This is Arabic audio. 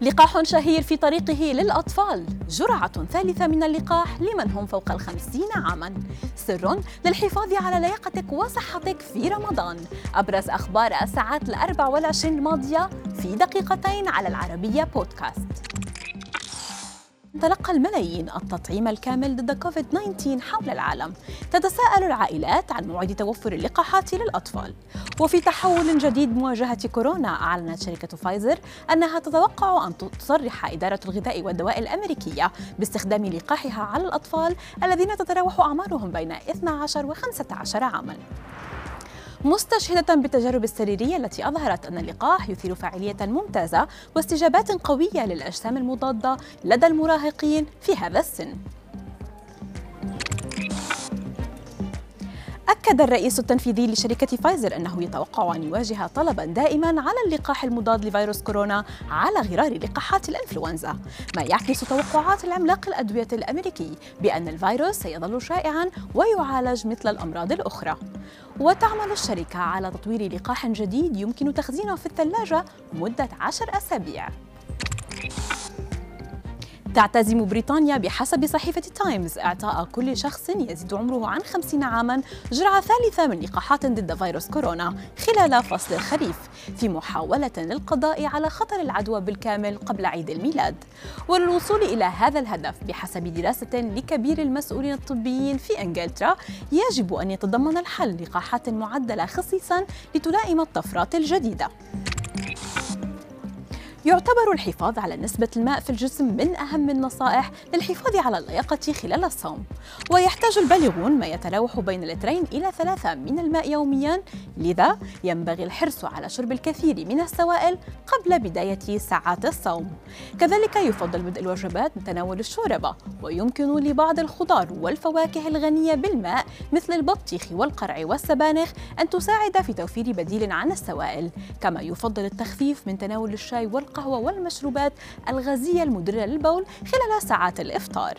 لقاح شهير في طريقه للأطفال. جرعة ثالثة من اللقاح لمن هم فوق الخمسين عاماً. سر للحفاظ على لياقتك وصحتك في رمضان. أبرز أخبار الساعات الأربع والعشرين الماضية في دقيقتين على العربية بودكاست. تلقى الملايين التطعيم الكامل ضد كوفيد 19 حول العالم. تتساءل العائلات عن موعد توفر اللقاحات للأطفال. وفي تحول جديد مواجهة كورونا أعلنت شركة فايزر أنها تتوقع أن تصرح إدارة الغذاء والدواء الأمريكية باستخدام لقاحها على الأطفال الذين تتراوح أعمارهم بين 12 و 15 عاماً. مستشهدة بالتجارب السريرية التي أظهرت أن اللقاح يثير فاعلية ممتازة واستجابات قوية للأجسام المضادة لدى المراهقين في هذا السن. أكد الرئيس التنفيذي لشركة فايزر أنه يتوقع أن يواجه طلبا دائما على اللقاح المضاد لفيروس كورونا على غرار لقاحات الإنفلونزا. ما يعكس توقعات العملاق الأدوية الأمريكي بأن الفيروس سيظل شائعا ويعالج مثل الأمراض الأخرى. وتعمل الشركة على تطوير لقاح جديد يمكن تخزينه في الثلاجة مدة عشر أسابيع. تعتزم بريطانيا بحسب صحيفة تايمز. إعطاء كل شخص يزيد عمره عن 50 عاما. جرعة ثالثة من لقاحات ضد فيروس كورونا خلال فصل الخريف في محاولة للقضاء على خطر العدوى بالكامل قبل عيد الميلاد. وللوصول إلى هذا الهدف بحسب دراسة لكبير المسؤولين الطبيين في إنجلترا يجب أن يتضمن الحل لقاحات معدلة خصيصا لتلائم الطفرات الجديدة. يعتبر الحفاظ على نسبة الماء في الجسم من أهم النصائح للحفاظ على اللياقة خلال الصوم. ويحتاج البالغون ما يتراوح بين لترين إلى ثلاثة من الماء يوميا. لذا ينبغي الحرص على شرب الكثير من السوائل قبل بداية ساعات الصوم. كذلك يفضل بدء الوجبات بتناول الشوربة ويمكن لبعض الخضار والفواكه الغنية بالماء مثل البطيخ والقرع والسبانخ أن تساعد في توفير بديل عن السوائل. كما يفضل التخفيف من تناول الشاي والقهوة والمشروبات الغازية المدرة للبول خلال ساعات الإفطار.